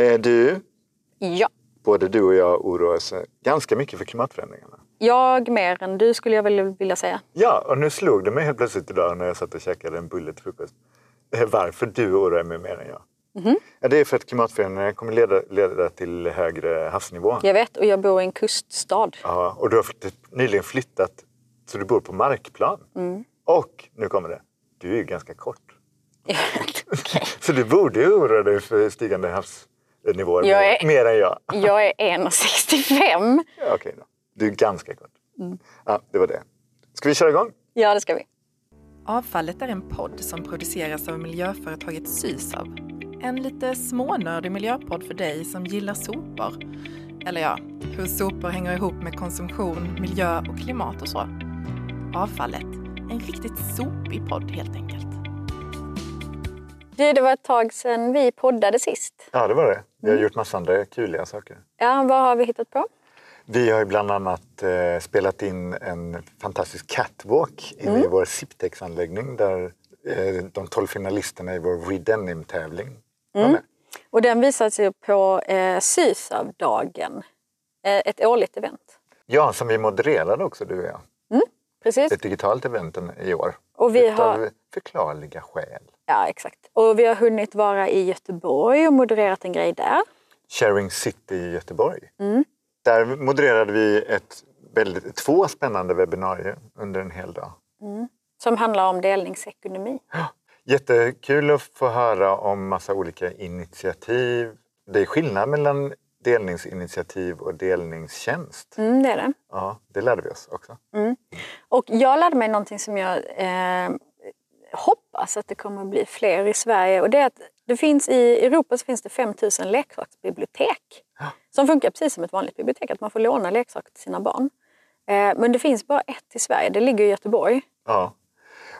Eh, Du, Ja. både du och jag oroar oss ganska mycket för klimatförändringarna. Jag mer än du skulle jag väl vilja säga. Ja, och nu slog det mig helt plötsligt idag när jag satt och käkade en bulle till frukost. eh, Varför du oroar mig mer än jag. Ja, det är för att klimatförändringarna kommer leda, leda till högre havsnivå. Jag vet och jag bor i en kuststad. Ja, och du har nyligen flyttat så du bor på markplan. Och, nu kommer det, du är ju ganska kort. Så du borde oroa dig för stigande havsnivåer Jag är- mer än jag. Jag är 1,65. Ja, Okej då. Du är ganska kort. Ja, det var det. Ska vi köra igång? Ja, det ska vi. Avfallet är en podd som produceras av miljöföretaget Sysav. En lite smånördig miljöpodd för dig som gillar sopor. Eller ja, hur sopor hänger ihop med konsumtion, miljö och klimat och så. Avfallet, en riktigt sopig podd helt enkelt. Du, det var ett tag sedan vi poddade sist. Ja, det var det. Vi har gjort massa andra kuliga saker. Ja, vad har vi hittat på? Vi har ju bland annat eh, spelat in en fantastisk catwalk inne Mm. i vår Siptex-anläggning där eh, de tolv finalisterna i vår Redenim-tävling Mm. med. Och den visas ju på eh, Sysavdagen. Eh, ett årligt event. Ja, som vi modererade också du och jag. Precis. Ett digitalt event i år. Och vi Utav har, förklarliga skäl. Ja, exakt. Och vi har hunnit vara i Göteborg och modererat en grej där. Sharing City i Göteborg. Mm. Där modererade vi ett väldigt, två spännande webbinarier under en hel dag. Som handlar om delningsekonomi. Jättekul att få höra om massa olika initiativ. Det är skillnad mellan delningsinitiativ och delningstjänst. Mm, det är det. Ja, det lärde vi oss också. Och jag lärde mig någonting som jag eh, hoppas att det kommer att bli fler i Sverige. Och det är att det finns i Europa så finns det 5000 leksaksbibliotek. Som funkar precis som ett vanligt bibliotek, att man får låna leksaker till sina barn. Eh, men det finns bara ett i Sverige, det ligger i Göteborg. Ja.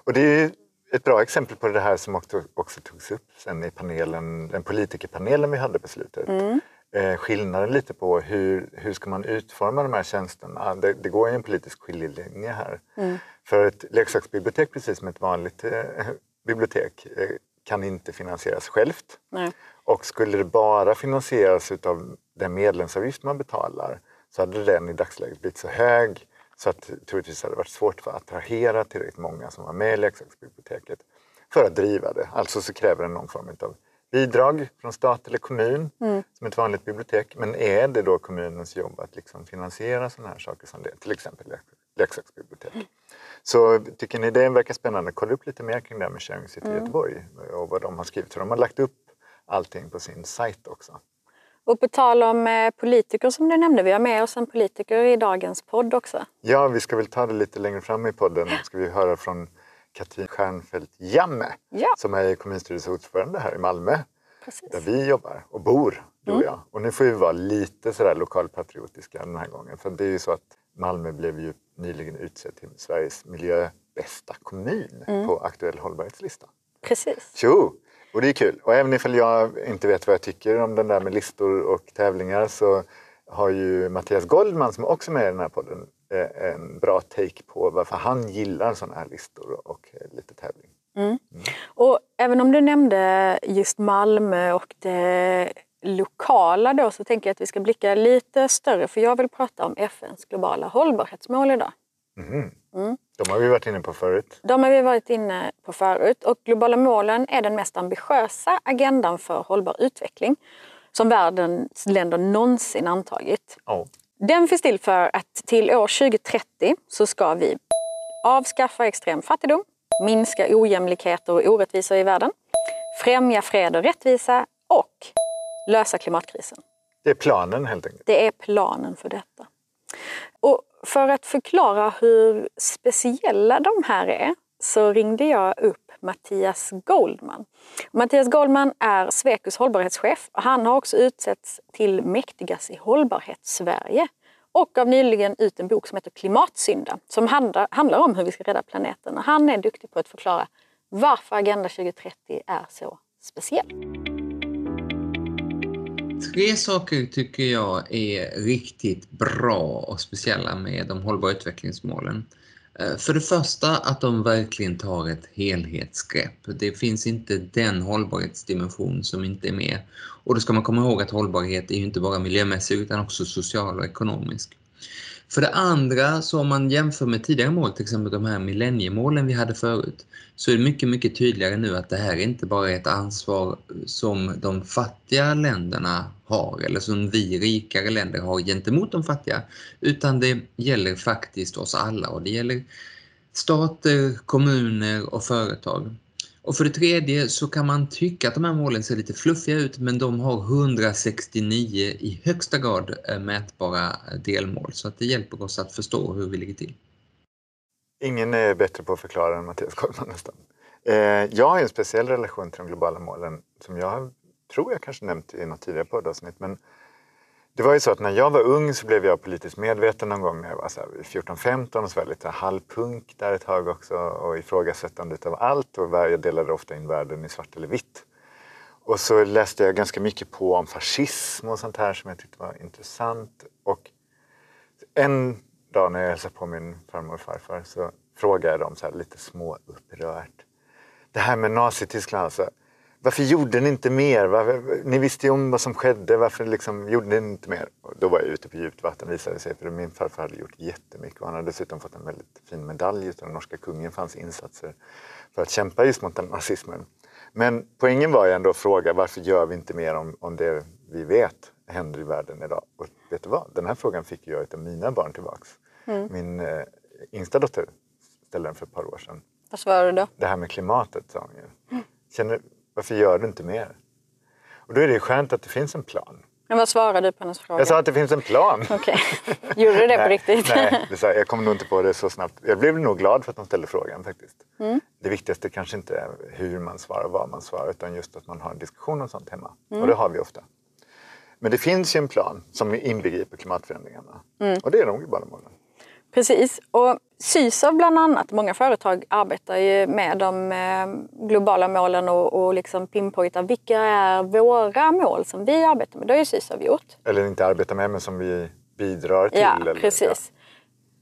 Och det är ett bra exempel på det här som också, också togs upp sen i panelen, den politikerpanelen vi hade på slutet. Eh, skillnaden lite på hur, hur ska man utforma de här tjänsterna. Det, det går ju en politisk skiljelinje här. För ett leksaksbibliotek, precis som ett vanligt eh, bibliotek, eh, kan inte finansieras självt. Nej. Och skulle det bara finansieras utav den medlemsavgift man betalar så hade den i dagsläget blivit så hög så att det troligtvis hade varit svårt för att attrahera tillräckligt många som var med i leksaksbiblioteket för att driva det. Alltså så kräver det någon form av bidrag från stat eller kommun som ett vanligt bibliotek. Men är det då kommunens jobb att liksom finansiera sådana här saker som det, till exempel lek- leksaksbibliotek? Så tycker ni det verkar spännande, kolla upp lite mer kring det här med Sharing City Göteborg och vad de har skrivit. För de har lagt upp allting på sin sajt också. Och på tal om eh, politiker som du nämnde, vi har med oss en politiker i dagens podd också. Ja, vi ska väl ta det lite längre fram i podden. ska vi höra från Katrin Stjernfeldt Jamme Ja. som är kommunstyrelseordförande här i Malmö Precis. där vi jobbar och bor, du och jag. Och nu får vi vara lite sådär lokalpatriotiska den här gången. För det är ju så att Malmö blev ju nyligen utsedd till Sveriges miljöbästa kommun på aktuell hållbarhetslista. Precis. Jo, och det är kul. Och även ifall jag inte vet vad jag tycker om den där med listor och tävlingar så har ju Mattias Goldman som också är med i den här podden en bra take på varför han gillar sådana här listor och eh, lite tävling. Och även om du nämnde just Malmö och det lokala då så tänker jag att vi ska blicka lite större för jag vill prata om FNs globala hållbarhetsmål idag. De har vi varit inne på förut. De har vi varit inne på förut och globala målen är den mest ambitiösa agendan för hållbar utveckling som världens länder någonsin antagit. Ja. Den finns till för att till år 2030 så ska vi avskaffa extrem fattigdom, minska ojämlikheter och orättvisor i världen, främja fred och rättvisa och lösa klimatkrisen. Det är planen helt enkelt. Det är planen för detta. Och för att förklara hur speciella de här är så ringde jag upp Mattias Goldman. Mattias Goldman är Sweco's hållbarhetschef och han har också utsetts till mäktigast i hållbarhets-Sverige och gav nyligen ut en bok som heter Klimatsynda som handlar, handlar om hur vi ska rädda planeten. Och han är duktig på att förklara varför Agenda 2030 är så speciell. Tre saker tycker jag är riktigt bra och speciella med de hållbara utvecklingsmålen. Eh, för det första att de verkligen tar ett helhetsgrepp. Det finns inte den hållbarhetsdimension som inte är med. Och då ska man komma ihåg att hållbarhet är ju inte bara miljömässig utan också social och ekonomisk. För det andra, så om man jämför med tidigare mål, till exempel de här millenniemålen vi hade förut, så är det mycket, mycket tydligare nu att det här inte bara är ett ansvar som de fattiga länderna har eller som vi rikare länder har gentemot de fattiga, utan det gäller faktiskt oss alla och det gäller stater, kommuner och företag. Och för det tredje så kan man tycka att de här målen ser lite fluffiga ut men de har 169 i högsta grad eh, mätbara eh, delmål så att det hjälper oss att förstå hur vi ligger till. Ingen är bättre på att förklara än Mattias Kollman nästan. Eh, jag har en speciell relation till de globala målen som jag tror jag kanske nämnt i något tidigare poddavsnitt. Men det var ju så att när jag var ung så blev jag politiskt medveten någon gång när jag var 14-15 och så var jag lite halvpunk där ett tag också och ifrågasättande av allt och jag delade ofta in världen i svart eller vitt. Och så läste jag ganska mycket på om fascism och sånt här som jag tyckte var intressant. Och en dag när jag hälsade på min farmor och farfar så frågade jag dem så här lite små upprört. Det här med Nazityskland alltså varför gjorde ni inte mer? Varför, ni visste ju om vad som skedde, varför liksom, gjorde ni inte mer? Och då var jag ute på djupt vatten visade sig, för min farfar hade gjort jättemycket och han hade dessutom fått en väldigt fin medalj av den norska kungen för hans insatser för att kämpa just mot den nazismen. Men poängen var ju ändå att fråga varför gör vi inte mer om, om det vi vet händer i världen idag? Och vet du vad? Den här frågan fick jag av mina barn tillbaks. Mm. Min eh, yngsta dotter ställde den för ett par år sedan. Vad svarade du då? Det här med klimatet, sa hon ju. Mm. Känner, varför gör du inte mer? Och då är det skönt att det finns en plan. Men vad svarade du på hennes fråga? Jag sa att det finns en plan. Okej. Okay. Gjorde du det på riktigt? nej, det sa, jag kom nog inte på det så snabbt. Jag blev nog glad för att de ställde frågan faktiskt. Mm. Det viktigaste kanske inte är hur man svarar och vad man svarar utan just att man har en diskussion om sånt hemma. Mm. Och det har vi ofta. Men det finns ju en plan som inbegriper klimatförändringarna. Mm. Och det är de globala målen. Precis. Och Sysav bland annat, många företag arbetar ju med de eh, globala målen och, och liksom pinpointar vilka är våra mål som vi arbetar med. Det har ju Sysav gjort. Eller inte arbetar med men som vi bidrar till. Ja, eller, precis. Ja.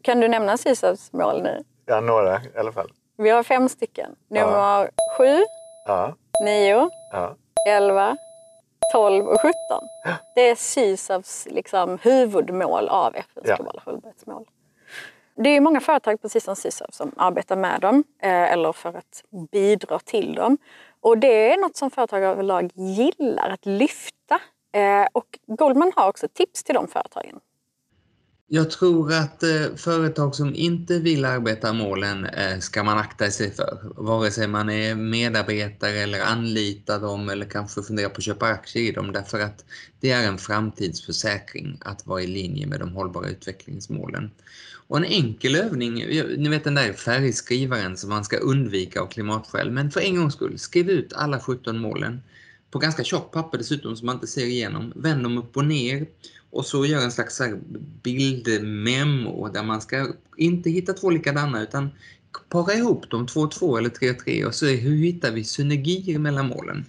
Kan du nämna Sysavs mål nu? Ja, några i alla fall. Vi har fem stycken. Nummer ja. sju, ja. nio, ja. elva, 12 och 17. Det är Sysavs liksom, huvudmål av FNs globala hållbarhetsmål. Det är många företag, precis som Sysav, som arbetar med dem eh, eller för att bidra till dem. Och det är något som företag överlag gillar att lyfta. Eh, och Goldman har också tips till de företagen. Jag tror att eh, företag som inte vill arbeta målen ska man akta sig för. Vare sig man är medarbetare eller anlitar dem eller kanske funderar på att köpa aktier i dem därför att det är en framtidsförsäkring att vara i linje med de hållbara utvecklingsmålen. Och en enkel övning, ni vet den där färgskrivaren som man ska undvika av klimatskäl, men för en gångs skull, skriv ut alla 17 målen på ganska tjockt papper dessutom som man inte ser igenom. Vänd dem upp och ner och så gör en slags bildmemo där man ska inte hitta två likadana utan para ihop dem två och två eller tre och tre och se hur hittar vi synergier mellan målen.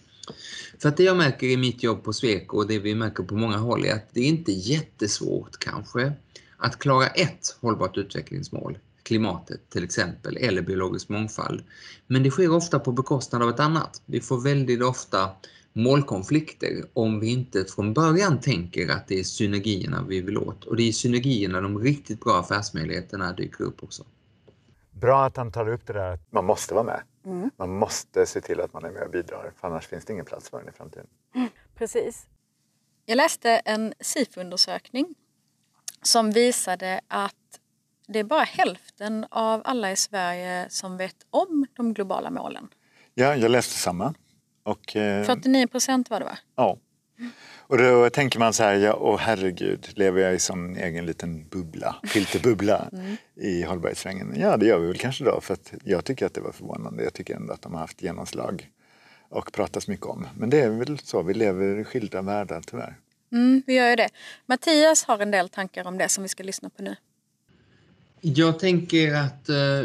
För att det jag märker i mitt jobb på Sweco och det vi märker på många håll är att det är inte jättesvårt kanske att klara ett hållbart utvecklingsmål, klimatet till exempel, eller biologisk mångfald. Men det sker ofta på bekostnad av ett annat. Vi får väldigt ofta målkonflikter om vi inte från början tänker att det är synergierna vi vill åt. Och det är synergierna de riktigt bra affärsmöjligheterna dyker upp också. Bra att han tar upp det där att man måste vara med. Mm. Man måste se till att man är med och bidrar, för annars finns det ingen plats för den i framtiden. Mm, precis. Jag läste en SIFO-undersökning som visade att det är bara hälften av alla i Sverige som vet om de globala målen. Ja, jag läste samma. Och, eh, 49 procent var det va? Ja. Och då tänker man så här, ja, åh herregud, lever jag i sån egen liten bubbla, filterbubbla mm. i hållbarhetssvängen? Ja, det gör vi väl kanske då, för jag tycker att det var förvånande. Jag tycker ändå att de har haft genomslag och pratas mycket om. Men det är väl så, vi lever i skilda världar tyvärr. Mm, vi gör ju det. Mattias har en del tankar om det som vi ska lyssna på nu. Jag tänker att eh,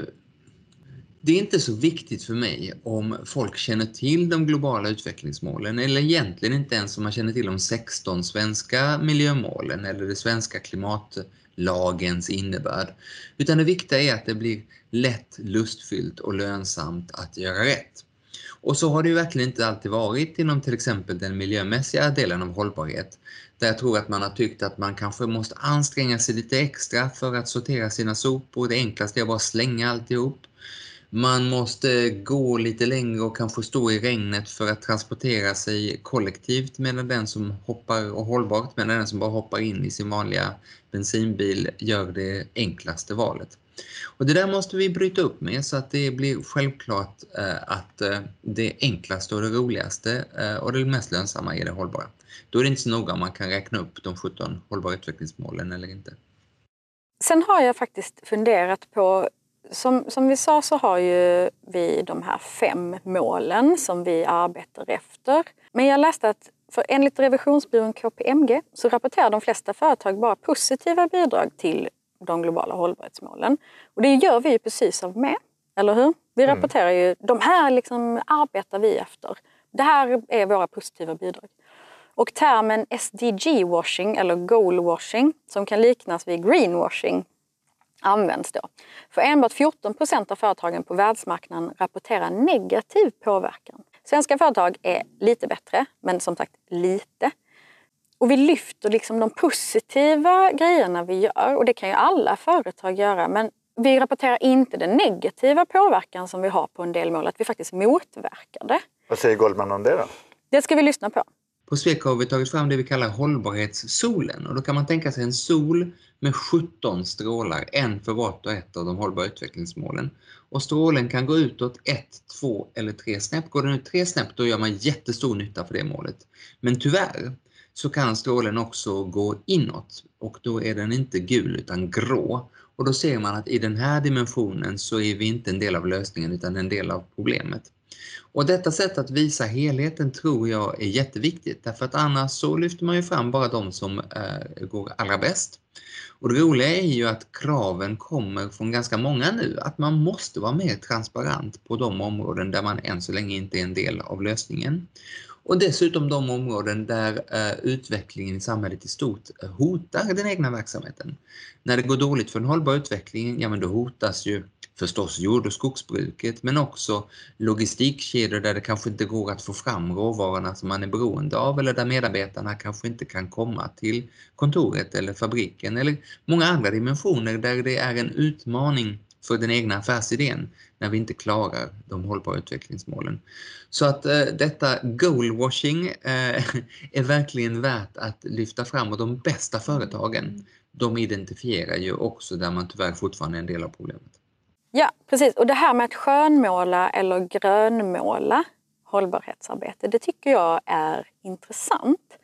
Det är inte så viktigt för mig om folk känner till de globala utvecklingsmålen eller egentligen inte ens om man känner till de 16 svenska miljömålen eller det svenska klimatlagens innebörd. Utan det viktiga är att det blir lätt, lustfyllt och lönsamt att göra rätt. Och så har det ju verkligen inte alltid varit inom till exempel den miljömässiga delen av hållbarhet. Där jag tror att man har tyckt att man kanske måste anstränga sig lite extra för att sortera sina sopor. Det enklaste är bara att slänga alltihop. Man måste gå lite längre och kanske stå i regnet för att transportera sig kollektivt medan den som hoppar och hållbart medan den som bara hoppar in i sin vanliga bensinbil gör det enklaste valet. Och det där måste vi bryta upp med så att det blir självklart eh, att eh, det enklaste och det roligaste eh, och det mest lönsamma är det hållbara. Då är det inte så noga om man kan räkna upp de 17 hållbara utvecklingsmålen eller inte. Sen har jag faktiskt funderat på som, som vi sa så har ju vi de här fem målen som vi arbetar efter. Men jag läste att för enligt revisionsbyrån KPMG så rapporterar de flesta företag bara positiva bidrag till de globala hållbarhetsmålen. Och det gör vi ju precis av med, eller hur? Vi mm. rapporterar ju, de här liksom arbetar vi efter. Det här är våra positiva bidrag. Och termen SDG-washing eller goal-washing som kan liknas vid greenwashing används då. För enbart 14 procent av företagen på världsmarknaden rapporterar negativ påverkan. Svenska företag är lite bättre, men som sagt lite. Och vi lyfter liksom de positiva grejerna vi gör och det kan ju alla företag göra men vi rapporterar inte den negativa påverkan som vi har på en del mål, att vi faktiskt motverkar det. Vad säger Goldman om det då? Det ska vi lyssna på. På Sweco har vi tagit fram det vi kallar hållbarhetssolen och då kan man tänka sig en sol med 17 strålar, en för vart och ett av de hållbara utvecklingsmålen. Och strålen kan gå utåt ett, två eller tre snäpp. Går den ut tre snäpp då gör man jättestor nytta för det målet. Men tyvärr så kan strålen också gå inåt och då är den inte gul utan grå. Och då ser man att i den här dimensionen så är vi inte en del av lösningen utan en del av problemet. Och detta sätt att visa helheten tror jag är jätteviktigt därför att annars så lyfter man ju fram bara de som eh, går allra bäst. Och det roliga är ju att kraven kommer från ganska många nu, att man måste vara mer transparent på de områden där man än så länge inte är en del av lösningen. Och dessutom de områden där eh, utvecklingen i samhället i stort eh, hotar den egna verksamheten. När det går dåligt för en hållbar utveckling, ja men då hotas ju förstås jord och skogsbruket men också logistikkedjor där det kanske inte går att få fram råvarorna som man är beroende av eller där medarbetarna kanske inte kan komma till kontoret eller fabriken eller många andra dimensioner där det är en utmaning för den egna affärsidén när vi inte klarar de hållbara utvecklingsmålen. Så att eh, detta goalwashing eh, är verkligen värt att lyfta fram och de bästa företagen de identifierar ju också där man tyvärr fortfarande är en del av problemet. Ja, precis. Och det här med att skönmåla eller grönmåla hållbarhetsarbete, det tycker jag är intressant.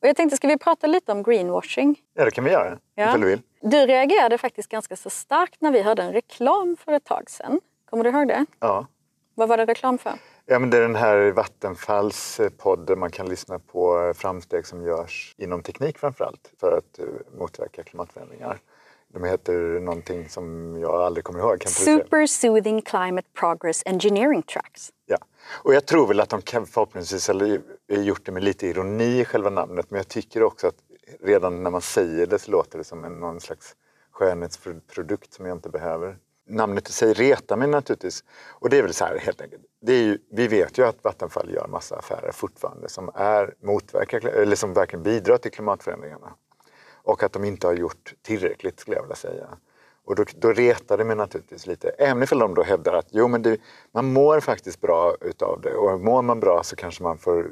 Och jag tänkte, ska vi prata lite om greenwashing? Ja, det kan vi göra. Ja. Ifall du vill. Du reagerade faktiskt ganska så starkt när vi hörde en reklam för ett tag sedan. Kommer du ihåg det? Ja. Vad var det reklam för? Ja, men det är den här Vattenfalls podd där man kan lyssna på eh, framsteg som görs inom teknik framförallt för att eh, motverka klimatförändringar. De heter någonting som jag aldrig kommer ihåg. Super Soothing Climate Progress Engineering Tracks. Ja, och jag tror väl att de kan förhoppningsvis har gjort det med lite ironi i själva namnet men jag tycker också att redan när man säger det så låter det som en, någon slags skönhetsprodukt som jag inte behöver. Namnet i sig retar mig naturligtvis. Och det är väl så här helt enkelt. Det är ju, vi vet ju att Vattenfall gör massa affärer fortfarande som, är motverkar, eller som verkligen bidrar till klimatförändringarna. Och att de inte har gjort tillräckligt skulle jag vilja säga. Och då, då retar det mig naturligtvis lite. Även ifall de då hävdar att jo, men det, man mår faktiskt bra utav det och mår man bra så kanske man får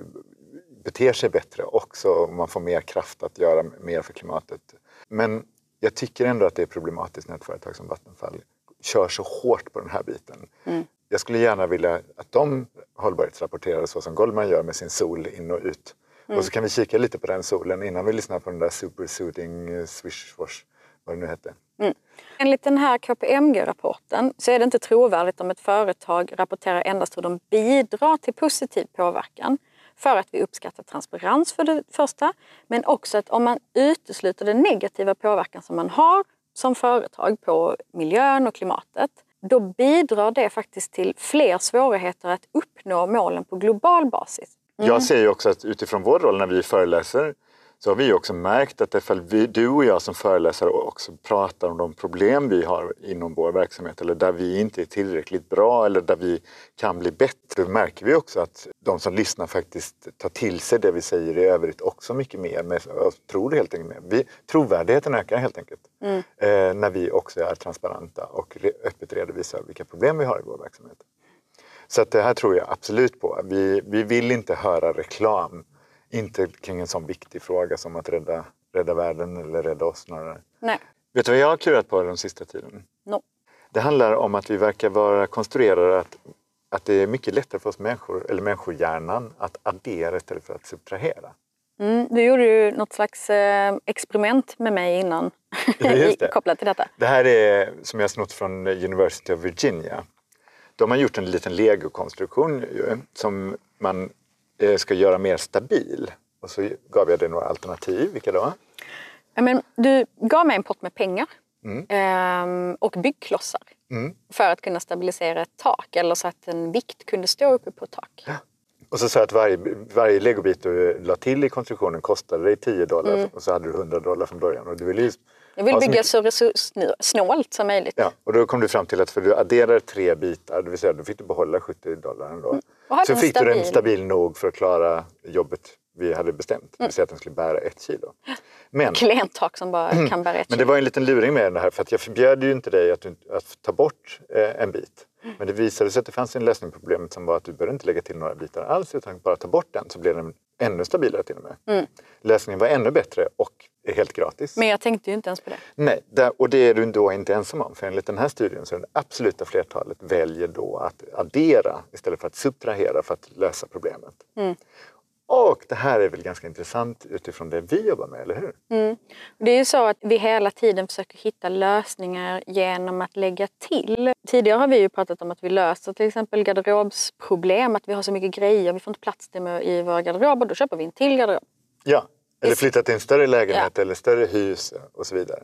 beter sig bättre också och man får mer kraft att göra mer för klimatet. Men jag tycker ändå att det är problematiskt när ett företag som Vattenfall kör så hårt på den här biten. Mm. Jag skulle gärna vilja att de hållbarhetsrapporterar så som Goldman gör med sin sol in och ut. Mm. Och så kan vi kika lite på den solen innan vi lyssnar på den där Super Soothing eh, Swish Wash, vad det nu hette. Mm. Enligt den här KPMG-rapporten så är det inte trovärdigt om ett företag rapporterar endast hur de bidrar till positiv påverkan. För att vi uppskattar transparens för det första, men också att om man utesluter den negativa påverkan som man har som företag på miljön och klimatet, då bidrar det faktiskt till fler svårigheter att uppnå målen på global basis. Jag ser ju också att utifrån vår roll när vi föreläser så har vi också märkt att ifall vi, du och jag som föreläsare också pratar om de problem vi har inom vår verksamhet eller där vi inte är tillräckligt bra eller där vi kan bli bättre, märker vi också att de som lyssnar faktiskt tar till sig det vi säger i övrigt också mycket mer. Med, tror helt enkelt mer. Vi, trovärdigheten ökar helt enkelt mm. eh, när vi också är transparenta och öppet redovisar vilka problem vi har i vår verksamhet. Så att det här tror jag absolut på. Vi, vi vill inte höra reklam inte kring en sån viktig fråga som att rädda, rädda världen eller rädda oss snarare. Nej. Vet du vad jag har klurat på den sista tiden? No. Det handlar om att vi verkar vara konstruerade att, att det är mycket lättare för oss människor, eller människohjärnan, att addera istället för att subtrahera. Mm, du gjorde ju något slags eh, experiment med mig innan kopplat till detta. Det här är som jag snott från University of Virginia. De har gjort en liten legokonstruktion som man ska göra mer stabil. Och så gav jag dig några alternativ. Vilka då? Ja, men du gav mig en pott med pengar mm. Ehm, och byggklossar mm. för att kunna stabilisera ett tak eller så att en vikt kunde stå uppe på ett tak. Ja. Och så sa jag att varje, varje legobit du la till i konstruktionen kostade dig 10 dollar mm. och så hade du 100 dollar från början. Och du ville jag vill bygga så resurssnålt som möjligt. Ja, och då kom du fram till att för du adderar tre bitar, det vill säga då fick du behålla 70 dollar ändå. Mm. Så fick stabil. du den stabil nog för att klara jobbet vi hade bestämt, det vill säga att den skulle bära ett kilo. Men, Klent tak som bara mm. kan bära ett kilo. Men det var en liten luring med det här för att jag förbjöd ju inte dig att, att ta bort eh, en bit. Mm. Men det visade sig att det fanns en lösning på problemet som var att du behöver inte lägga till några bitar alls utan bara ta bort den så blir den ännu stabilare till och med. Mm. Lösningen var ännu bättre och är helt gratis. Men jag tänkte ju inte ens på det. Nej, och det är du då inte ensam om. För enligt den här studien så är det absoluta flertalet väljer då att addera istället för att subtrahera för att lösa problemet. Mm. Och det här är väl ganska intressant utifrån det vi jobbar med, eller hur? Mm. Det är ju så att vi hela tiden försöker hitta lösningar genom att lägga till. Tidigare har vi ju pratat om att vi löser till exempel garderobsproblem, att vi har så mycket grejer, vi får inte plats med i våra garderober, då köper vi en till garderob. Ja, eller flytta till en större lägenhet ja. eller större hus och så vidare.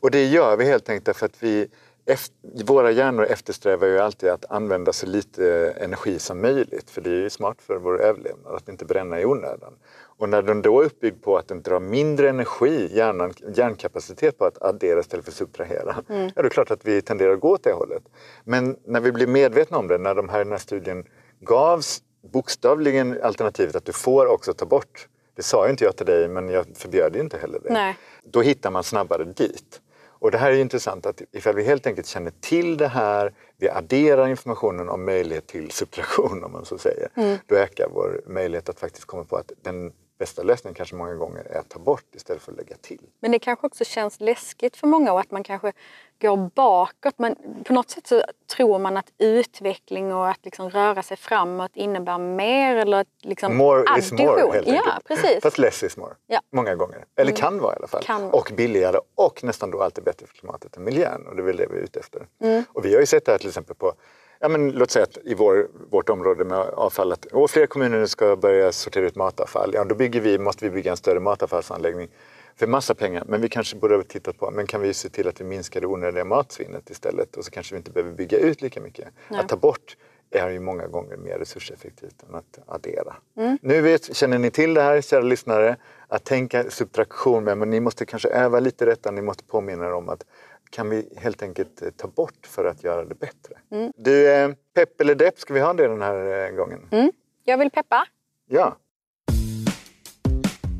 Och det gör vi helt enkelt för att vi efter, våra hjärnor eftersträvar ju alltid att använda så lite energi som möjligt för det är ju smart för vår överlevnad att inte bränna i onödan. Och när den då är uppbyggd på att den drar mindre energi, hjärnan, hjärnkapacitet på att addera istället för subtrahera, mm. ja då är det klart att vi tenderar att gå åt det hållet. Men när vi blir medvetna om det, när de här, den här studien gavs bokstavligen alternativet att du får också ta bort det sa inte jag till dig men jag förbjöd inte heller det. Nej. Då hittar man snabbare dit. Och det här är intressant att ifall vi helt enkelt känner till det här, vi adderar informationen om möjlighet till subtraktion om man så säger, mm. då ökar vår möjlighet att faktiskt komma på att den bästa lösningen kanske många gånger är att ta bort istället för att lägga till. Men det kanske också känns läskigt för många och att man kanske går bakåt. Men på något sätt så tror man att utveckling och att liksom röra sig framåt innebär mer eller liksom More addition. is more helt enkelt. Ja, precis. Fast less is more. Ja. Många gånger. Eller mm. kan vara i alla fall. Kan. Och billigare och nästan då alltid bättre för klimatet och miljön. Och det är väl det vi är ute efter. Mm. Och vi har ju sett det här till exempel på ja, men låt säga att i vår, vårt område med avfall att och fler kommuner ska börja sortera ut matavfall. Ja, då bygger vi, måste vi bygga en större matavfallsanläggning för massa pengar. Men vi kanske borde ha tittat på, men kan vi se till att vi minskar det onödiga matsvinnet istället? Och så kanske vi inte behöver bygga ut lika mycket. Nej. Att ta bort är ju många gånger mer resurseffektivt än att addera. Mm. Nu vet, känner ni till det här, kära lyssnare, att tänka subtraktion, men ni måste kanske öva lite detta, ni måste påminna er om att kan vi helt enkelt eh, ta bort för att göra det bättre. Mm. Du, eh, pepp eller depp, ska vi ha det den här eh, gången? Mm. Jag vill peppa. Ja.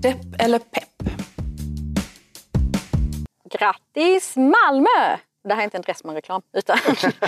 Depp eller pepp? Grattis Malmö! Det här är inte en Dressman-reklam utan,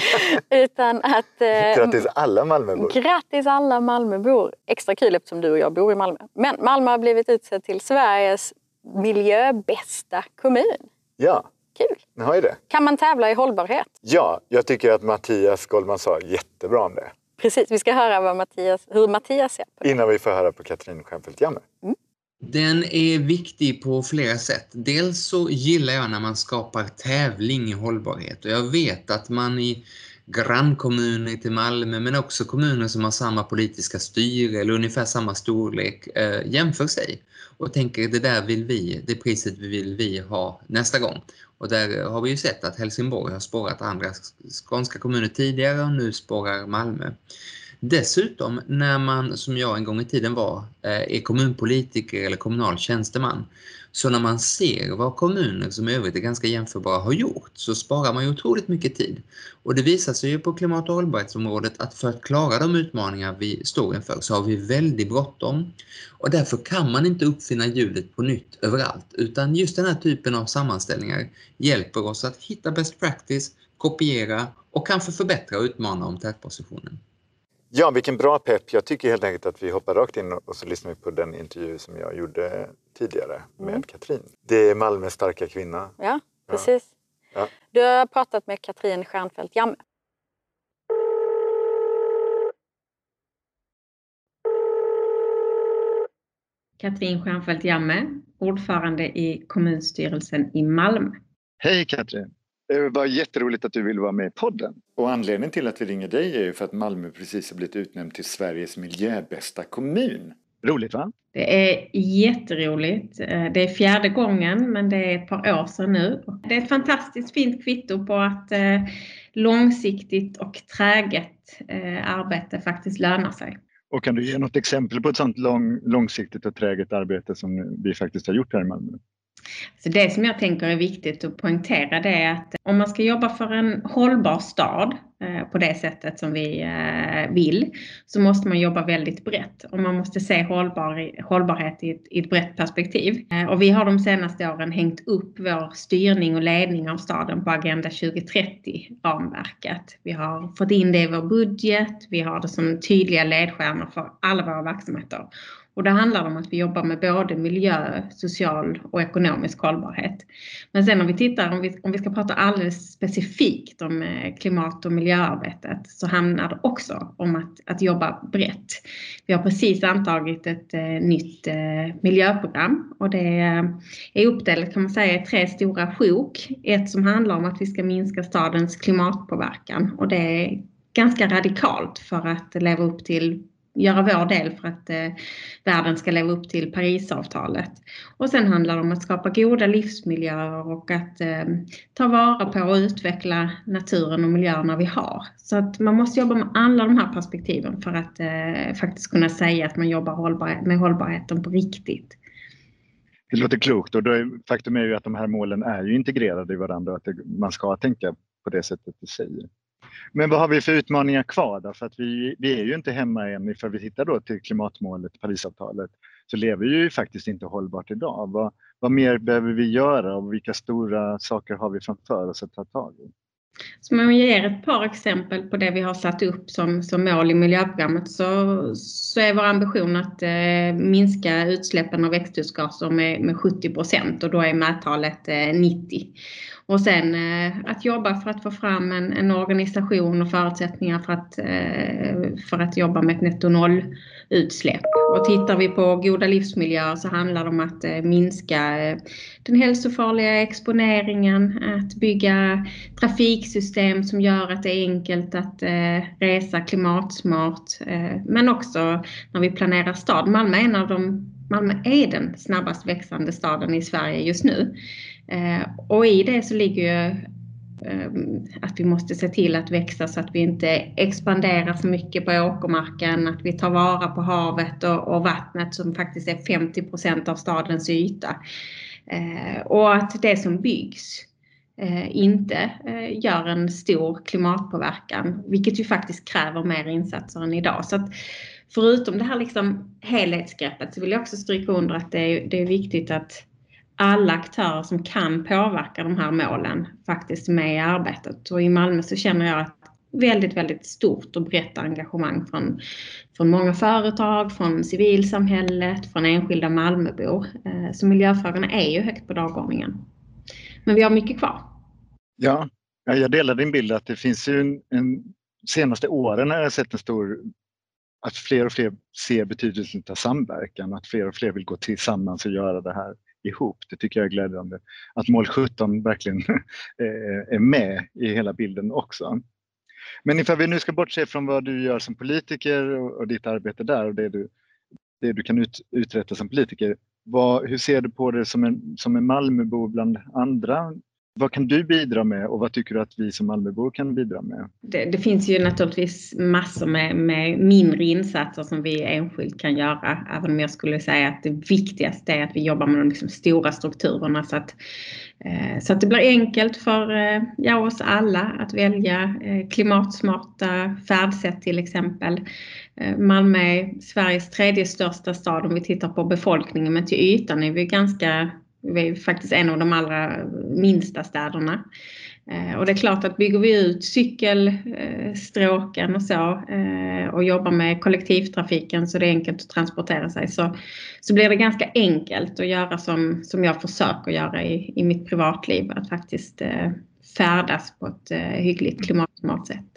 utan att... Eh, grattis alla Malmöbor! Grattis alla Malmöbor! Extra kul eftersom du och jag bor i Malmö. Men Malmö har blivit utsedd till Sveriges miljöbästa kommun. Ja, Kul! Har ju det. Kan man tävla i hållbarhet? Ja, jag tycker att Mattias Goldman sa jättebra om det. Precis, vi ska höra vad Mattias, hur Mattias ser på det. Innan vi får höra på Katrin Stjernfeldt Jammer. Mm. Den är viktig på flera sätt. Dels så gillar jag när man skapar tävling i hållbarhet och jag vet att man i grannkommuner till Malmö men också kommuner som har samma politiska styre eller ungefär samma storlek eh, jämför sig och tänker det där vill vi, det priset vill vi ha nästa gång. Och där eh, har vi ju sett att Helsingborg har spårat andra skånska kommuner tidigare och nu spårar Malmö. Dessutom när man, som jag en gång i tiden var, eh, är kommunpolitiker eller kommunal tjänsteman så när man ser vad kommuner som i övrigt är ganska jämförbara har gjort så sparar man ju otroligt mycket tid. Och det visar sig ju på klimat- och hållbarhetsområdet att för att klara de utmaningar vi står inför så har vi väldigt bråttom. Och därför kan man inte uppfinna hjulet på nytt överallt utan just den här typen av sammanställningar hjälper oss att hitta best practice, kopiera och kanske förbättra och utmana om tätpositionen. Ja, vilken bra pepp. Jag tycker helt enkelt att vi hoppar rakt in och så lyssnar vi på den intervju som jag gjorde tidigare med mm. Katrin. Det är Malmös starka kvinna. Ja, precis. Ja. Du har pratat med Katrin Stjernfeldt Jamme. Katrin Stjernfeldt Jamme, ordförande i kommunstyrelsen i Malmö. Hej Katrin! Det var jätteroligt att du ville vara med i podden. Och anledningen till att vi ringer dig är ju för att Malmö precis har blivit utnämnd till Sveriges miljöbästa kommun. Roligt va? Det är jätteroligt. Eh, det är fjärde gången men det är ett par år sedan nu. Det är ett fantastiskt fint kvitto på att eh, långsiktigt och träget eh, arbete faktiskt lönar sig. Och kan du ge något exempel på ett sådant lång, långsiktigt och träget arbete som vi faktiskt har gjort här i Malmö? Så det som jag tänker är viktigt att poängtera det är att om man ska jobba för en hållbar stad eh, på det sättet som vi eh, vill så måste man jobba väldigt brett och man måste se hållbar, hållbarhet i ett, i ett brett perspektiv. Eh, och vi har de senaste åren hängt upp vår styrning och ledning av staden på Agenda 2030-ramverket. Vi har fått in det i vår budget, vi har det som tydliga ledstjärnor för alla våra verksamheter. Och det handlar om att vi jobbar med både miljö, social och ekonomisk hållbarhet. Men sen om vi tittar, om vi, om vi ska prata alldeles specifikt om eh, klimat och miljöarbetet så handlar det också om att, att jobba brett. Vi har precis antagit ett eh, nytt eh, miljöprogram och det är uppdelat kan man säga i tre stora sjok. Ett som handlar om att vi ska minska stadens klimatpåverkan och det är ganska radikalt för att leva upp till göra vår del för att eh, världen ska leva upp till Parisavtalet. Och sen handlar det om att skapa goda livsmiljöer och att eh, ta vara på och utveckla naturen och miljöerna vi har. Så att man måste jobba med alla de här perspektiven för att eh, faktiskt kunna säga att man jobbar hållbar, med hållbarheten på riktigt. Det låter klokt och då är, faktum är ju att de här målen är ju integrerade i varandra och att det, man ska tänka på det sättet du säger. Men vad har vi för utmaningar kvar då? För att vi, vi är ju inte hemma än, för vi tittar då till klimatmålet, Parisavtalet, så lever vi ju faktiskt inte hållbart idag. Vad, vad mer behöver vi göra och vilka stora saker har vi framför oss att ta tag i? Så om jag ger ett par exempel på det vi har satt upp som, som mål i miljöprogrammet så, så är vår ambition att eh, minska utsläppen av växthusgaser med, med 70 procent och då är mättalet eh, 90. Och sen eh, att jobba för att få fram en, en organisation och förutsättningar för att, eh, för att jobba med ett netto noll utsläpp. Och tittar vi på goda livsmiljöer så handlar det om att eh, minska eh, den hälsofarliga exponeringen, att bygga trafiksystem som gör att det är enkelt att eh, resa klimatsmart. Eh, men också när vi planerar stad. Malmö är en av de Malmö är den snabbast växande staden i Sverige just nu. Eh, och i det så ligger ju ehm, att vi måste se till att växa så att vi inte expanderar för mycket på åkermarken, att vi tar vara på havet och, och vattnet som faktiskt är 50 procent av stadens yta. Eh, och att det som byggs eh, inte eh, gör en stor klimatpåverkan, vilket ju faktiskt kräver mer insatser än idag. Så att förutom det här liksom helhetsgreppet så vill jag också stryka under att det är, det är viktigt att alla aktörer som kan påverka de här målen faktiskt är med i arbetet. Och i Malmö så känner jag ett väldigt, väldigt stort och brett engagemang från, från många företag, från civilsamhället, från enskilda Malmöbor. Eh, så miljöfrågorna är ju högt på dagordningen. Men vi har mycket kvar. Ja, jag delar din bild att det finns ju en, en senaste åren har jag sett en stor att fler och fler ser betydelsen av samverkan, att fler och fler vill gå tillsammans och göra det här ihop. Det tycker jag är glädjande. Att mål 17 verkligen eh, är med i hela bilden också. Men ifall vi nu ska bortse från vad du gör som politiker och, ditt arbete där och det du, det du kan ut, uträtta som politiker. Vad, hur ser du på det som en, som en Malmöbo bland andra vad kan du bidra med och vad tycker du att vi som Malmöbor kan bidra med? Det, det, finns ju naturligtvis massor med, med, mindre insatser som vi enskilt kan göra. Även om jag skulle säga att det viktigaste är att vi jobbar med de liksom stora strukturerna så att, eh, så att det blir enkelt för eh, ja, oss alla att välja eh, klimatsmarta färdsätt till exempel. Eh, Malmö är Sveriges tredje största stad om vi tittar på befolkningen men till ytan är vi ganska vi är faktiskt en av de allra minsta städerna. Eh, och det är klart att bygger vi ut cykelstråken eh, och så eh, och jobbar med kollektivtrafiken så det är enkelt att transportera sig så, så blir det ganska enkelt att göra som, som jag försöker göra i, i mitt privatliv. Att faktiskt färdas på ett hyggligt klimatsmart sätt.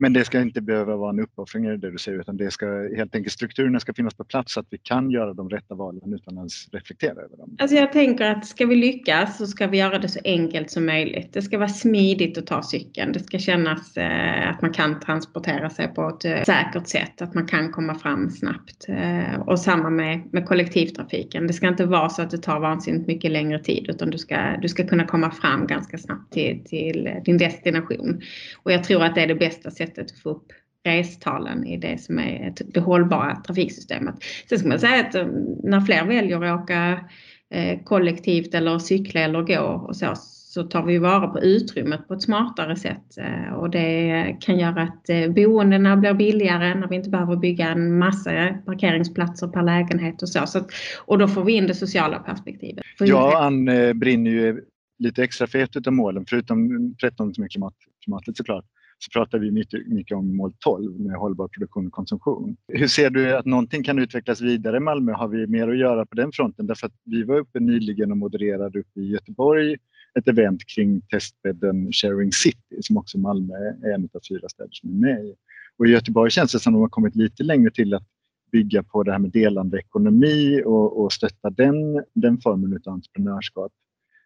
Men det ska inte behöva vara en uppoffring är det du säger, utan det ska helt enkelt strukturerna ska finnas på plats så att vi kan göra de rätta valen utan att ens reflektera över dem. Alltså jag tänker att ska vi lyckas så ska vi göra det så enkelt som möjligt. Det ska vara smidigt att ta cykeln. Det ska kännas eh, att man kan transportera sig på ett eh, säkert sätt, att man kan komma fram snabbt. Eh, och samma med, med kollektivtrafiken. Det ska inte vara så att det tar vansinnigt mycket längre tid utan du ska, du ska kunna komma fram ganska snabbt till, till eh, din destination. Och jag tror att det är det bästa sättet sättet att få upp restalen i det som är det hållbara trafiksystemet. Sen ska man säga att um, när fler väljer att åka eh, kollektivt eller cykla eller gå och så, så tar vi vara på utrymmet på ett smartare sätt eh, och det kan göra att eh, boendena blir billigare när vi inte behöver bygga en massa parkeringsplatser per lägenhet och så. så och då får vi in det sociala perspektivet. Ja, Ann brinner ju lite extra för ett av målen, förutom 13 som är klimat, klimatet såklart, så pratar vi mycket, mycket om mål 12 med hållbar produktion och konsumtion. Hur ser du att någonting kan utvecklas vidare i Malmö? Har vi mer att göra på den fronten? Därför att vi var uppe nyligen och modererade uppe i Göteborg ett event kring testbädden Sharing City som också Malmö är en av fyra städer som är med i. Och i Göteborg känns det som att de har kommit lite längre till att bygga på det här med delande ekonomi och, och stötta den, den formen av entreprenörskap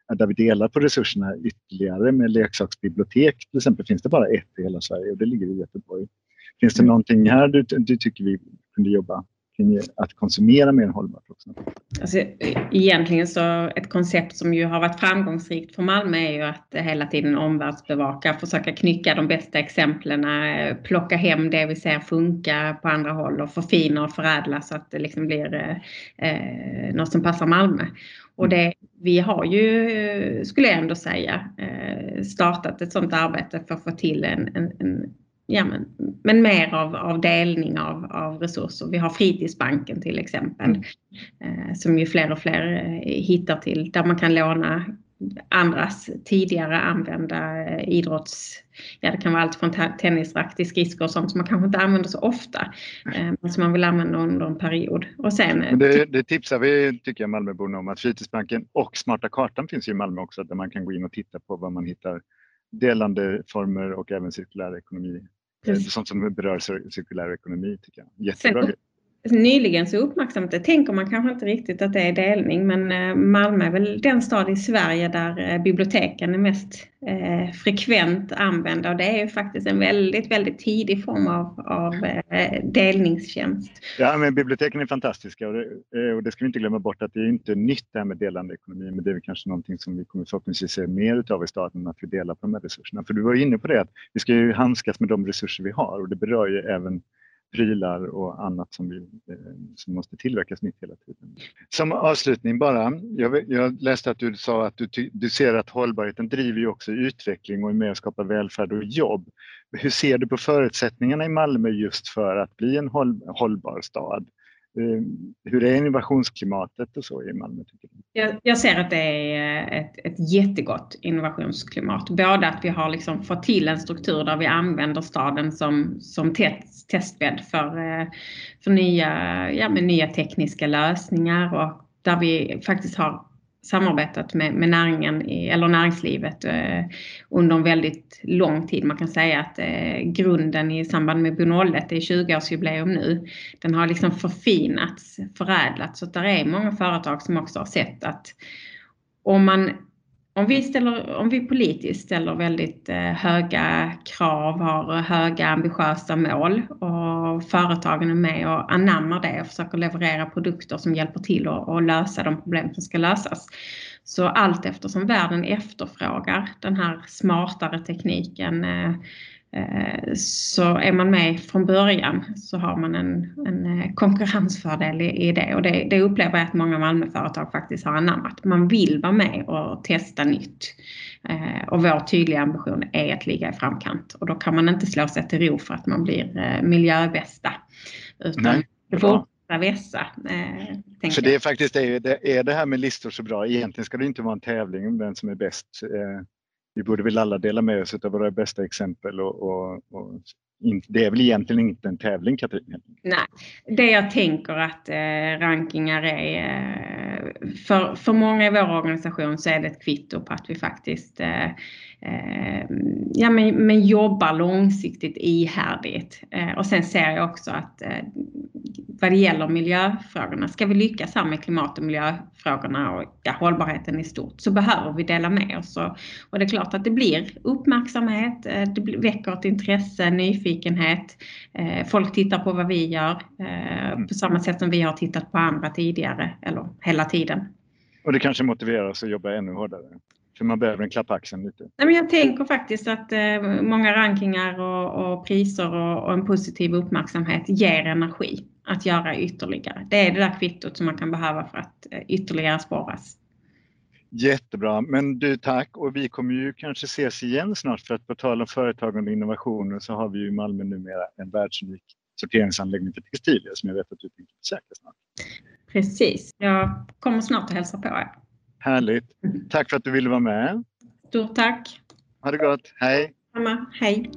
där vi delar på resurserna ytterligare med leksaksbibliotek. Till exempel finns det bara ett i hela Sverige och det ligger i Göteborg. Finns det mm. någonting här du, du tycker vi kunde jobba att konsumera mer hållbart också? Alltså, egentligen så ett koncept som ju har varit framgångsrikt för Malmö är ju att hela tiden omvärldsbevaka, försöka knycka de bästa exemplen, plocka hem det vi ser funka på andra håll och förfina och förädla så att det liksom blir eh, något som passar Malmö. Och det, vi har ju, skulle jag ändå säga, eh, startat ett sådant arbete för att få till en, en, en ja, men, men mer av, av delning av, av resurser. Vi har Fritidsbanken till exempel mm. eh, som ju fler och fler eh, hittar till där man kan låna andras tidigare använda eh, idrotts... Ja, det kan vara allt från tennisrack till skridskor och sånt som man kanske inte använder så ofta. Men som man vill använda under en period. Och sen, det, det tipsar vi, tycker jag, Malmöborna om att Fritidsbanken och Smarta kartan finns i Malmö också där man kan gå in och titta på vad man hittar delande former och även cirkulär ekonomi. Precis. Sånt som berör cirkulär ekonomi tycker jag. Jättebra sen, Nyligen så uppmärksammat det tänker man kanske inte riktigt att det är delning men eh, Malmö är väl den stad i Sverige där eh, biblioteken är mest eh, frekvent använda och det är ju faktiskt en väldigt, väldigt tidig form av, av eh, delningstjänst. Ja, men biblioteken är fantastiska och det, eh, och det ska vi inte glömma bort att det är inte nytt det här med delande ekonomi men det är kanske någonting som vi kommer förhoppningsvis se mer utav i staten att vi delar på de här resurserna. För du var inne på det att vi ska ju handskas med de resurser vi har och det berör ju även prylar och annat som, vi, eh, som måste tillverkas nytt hela tiden. Som avslutning bara, jag, jag läste att du sa att du, du ser att hållbarheten driver ju också utveckling och är med och skapar välfärd och jobb. Hur ser du på förutsättningarna i Malmö just för att bli en håll, hållbar stad? Ehm, hur är innovationsklimatet och så i Malmö? Tycker du? Jag, jag ser att det är eh, ett, ett jättegott innovationsklimat. Både att vi har liksom fått till en struktur där vi använder staden som, som test, testbädd för, eh, för nya, ja, med nya tekniska lösningar och där vi faktiskt har samarbetat med, med näringen i, eller näringslivet eh, under en väldigt lång tid. Man kan säga att eh, grunden i samband med Bo01, det är 20-årsjubileum nu, den har liksom förfinats, förädlats. Så där är många företag som också har sett att om man om vi, ställer, om vi politiskt ställer väldigt eh, höga krav, har höga ambitiösa mål och företagen är med och anammar det och försöker leverera produkter som hjälper till att lösa de problem som ska lösas. Så allt eftersom världen efterfrågar den här smartare tekniken Eh, så är man med från början så har man en, en eh, konkurrensfördel i, i det och det, det, upplever jag att många Malmöföretag faktiskt har anammat. Man vill vara med och testa nytt. Eh, och vår tydliga ambition är att ligga i framkant och då kan man inte slå sig till ro för att man blir miljöbästa. Utan Nej, får vässa. Eh, så det är faktiskt det, är det här med listor så bra. Egentligen ska det inte vara en tävling om vem som är bäst. Vi borde väl alla dela med oss av våra bästa exempel och, och, och det är väl egentligen inte en tävling Katrin? Nej, det jag tänker att eh, rankingar är eh, för, för många i vår organisation så är det ett kvitto på att vi faktiskt eh, eh, ja, men, men jobbar långsiktigt ihärdigt. Eh, och sen ser jag också att eh, vad det gäller miljöfrågorna, ska vi lyckas här med klimat och miljöfrågorna och ja, hållbarheten i stort så behöver vi dela med oss. Och, och det är klart att det blir uppmärksamhet, eh, det väcker ett intresse, nyfikenhet. Eh, folk tittar på vad vi gör eh, på samma sätt som vi har tittat på andra tidigare eller hela tiden. Och det kanske motiverar oss att jobba ännu hårdare? För man behöver en klapp på axeln lite. Nej, men jag tänker faktiskt att eh, många rankingar och, och priser och, och, en positiv uppmärksamhet ger energi att göra ytterligare. Det är det där kvittot som man kan behöva för att ytterligare spåras. Jättebra, men du tack och vi kommer ju kanske ses igen snart för att på tal om företagande och innovationer så har vi ju i Malmö numera en världsunik sorteringsanläggning för textilier som jag vet att du tänker besöka snart. Precis, jag kommer snart att hälsa på er. Härligt. Tack för att du ville vara med. Stort tack. Ha det gott. Hej. Mamma, hej.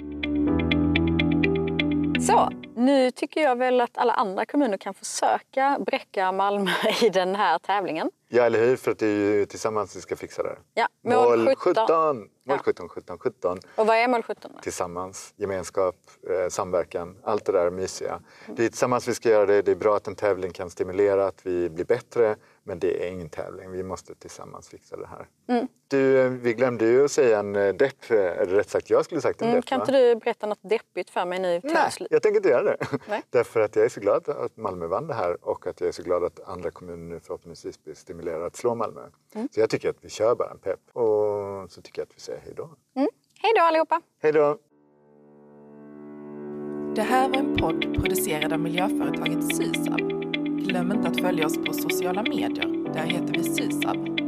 Så, nu tycker jag väl att alla andra kommuner kan försöka bräcka Malmö i den här tävlingen. Ja, eller hur? För att det är ju tillsammans vi ska fixa det. Ja, mål, mål 17. 17. Mål 17, 17, 17. Och vad är mål 17? Då? Tillsammans, gemenskap, eh, samverkan, allt det där mysiga. Det är tillsammans vi ska göra det. Det är bra att en tävling kan stimulera att vi blir bättre. Men det är ingen tävling. Vi måste tillsammans fixa det här. Mm. Du, vi glömde ju att säga en eh, depp. Eller rätt sagt, jag skulle sagt en mm, depp. Kan va? inte du berätta något deppigt för mig nu Nej, jag tänker inte göra det. Därför att jag är så glad att Malmö vann det här och att jag är så glad att andra kommuner nu förhoppningsvis blir stimulerade att slå Malmö. Mm. Så jag tycker att vi kör bara en pepp och så tycker jag att vi säger hej då. Mm. Hej då allihopa! Hej då! Det här var en podd producerad av miljöföretaget Sysav. Glöm inte att följa oss på sociala medier. Där heter vi Sysav